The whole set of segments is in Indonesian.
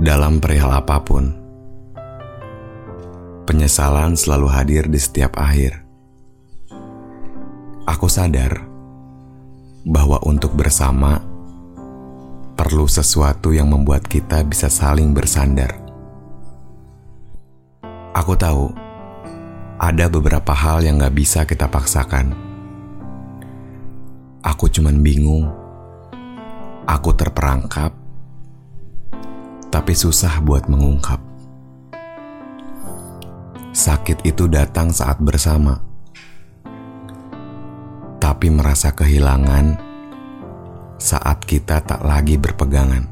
Dalam perihal apa pun, penyesalan selalu hadir di setiap akhir. Aku sadar bahwa untuk bersama perlu sesuatu yang membuat kita bisa saling bersandar. Aku tahu ada beberapa hal yang gak bisa kita paksakan. Aku cuman bingung. Aku terperangkap tapi susah buat mengungkap. Sakit itu datang saat bersama, tapi merasa kehilangan saat kita tak lagi berpegangan.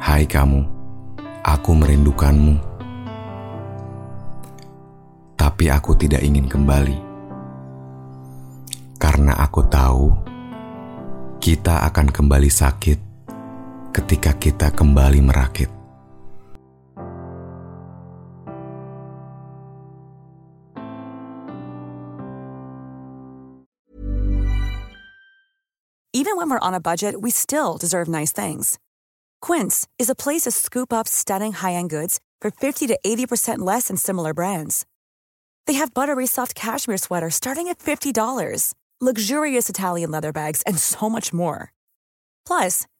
Hai kamu, aku merindukanmu, tapi aku tidak ingin kembali karena aku tahu kita akan kembali sakit ketika kita kembali merakit. Even when we're on a budget, we still deserve nice things. Quince is a place to scoop up stunning high-end goods for 50 to 80% less than similar brands. They have buttery soft cashmere sweaters starting at $50, luxurious Italian leather bags, and so much more. Plus,